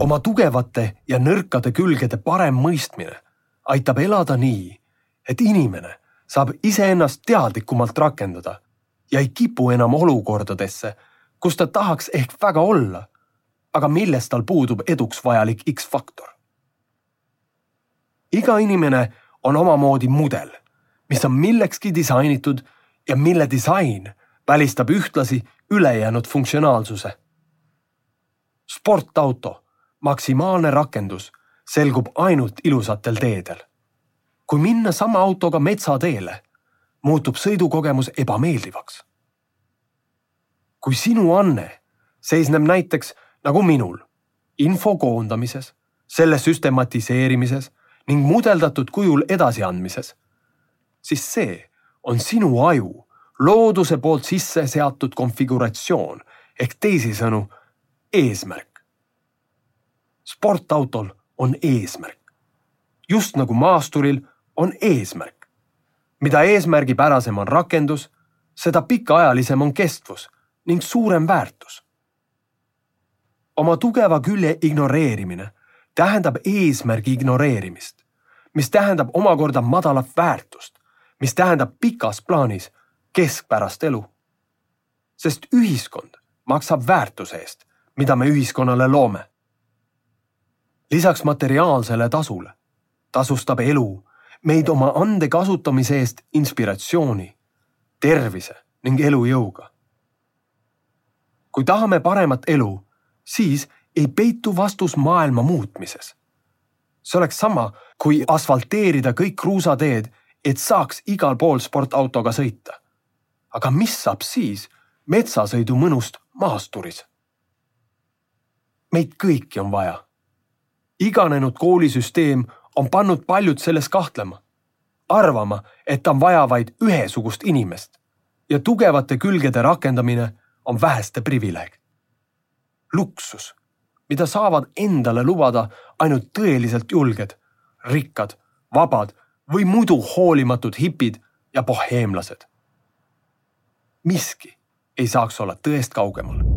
oma tugevate ja nõrkade külgede parem mõistmine aitab elada nii, et inimene saab iseennast teadlikumalt rakendada ja ei kipu enam olukordadesse, kus ta tahaks ehk väga olla, aga milles tal puudub eduks vajalik X-faktor. iga inimene on omamoodi mudel, mis on millekski disainitud ja mille disain välistab ühtlasi ülejäänud funktsionaalsuse. sportauto maksimaalne rakendus selgub ainult ilusatel teedel. kui minna sama autoga metsateele, muutub sõidukogemus ebameeldivaks. kui sinu anne seisneb näiteks nagu minul info koondamises, selle süstematiseerimises ning mudeldatud kujul edasiandmises, siis see on sinu aju looduse poolt sisse seatud konfiguratsioon ehk teisisõnu eesmärk sportautol on eesmärk. just nagu maasturil on eesmärk. mida eesmärgipärasem on rakendus, seda pikaajalisem on kestvus ning suurem väärtus. oma tugeva külje ignoreerimine tähendab eesmärgi ignoreerimist, mis tähendab omakorda madalat väärtust, mis tähendab pikas plaanis keskpärast elu. sest ühiskond maksab väärtuse eest, mida me ühiskonnale loome lisaks materiaalsele tasule tasustab elu meid oma ande kasutamise eest inspiratsiooni, tervise ning elujõuga. kui tahame paremat elu, siis ei peitu vastus maailma muutmises. see oleks sama, kui asfalteerida kõik kruusateed, et saaks igal pool sportautoga sõita. aga mis saab siis metsasõidu mõnust maasturis? meid kõiki on vaja iganenud koolisüsteem on pannud paljud selles kahtlema, arvama, et on vaja vaid ühesugust inimest ja tugevate külgede rakendamine on väheste privileeg. luksus, mida saavad endale lubada ainult tõeliselt julged, rikkad, vabad või muidu hoolimatud hipid ja boheemlased. miski ei saaks olla tõest kaugemal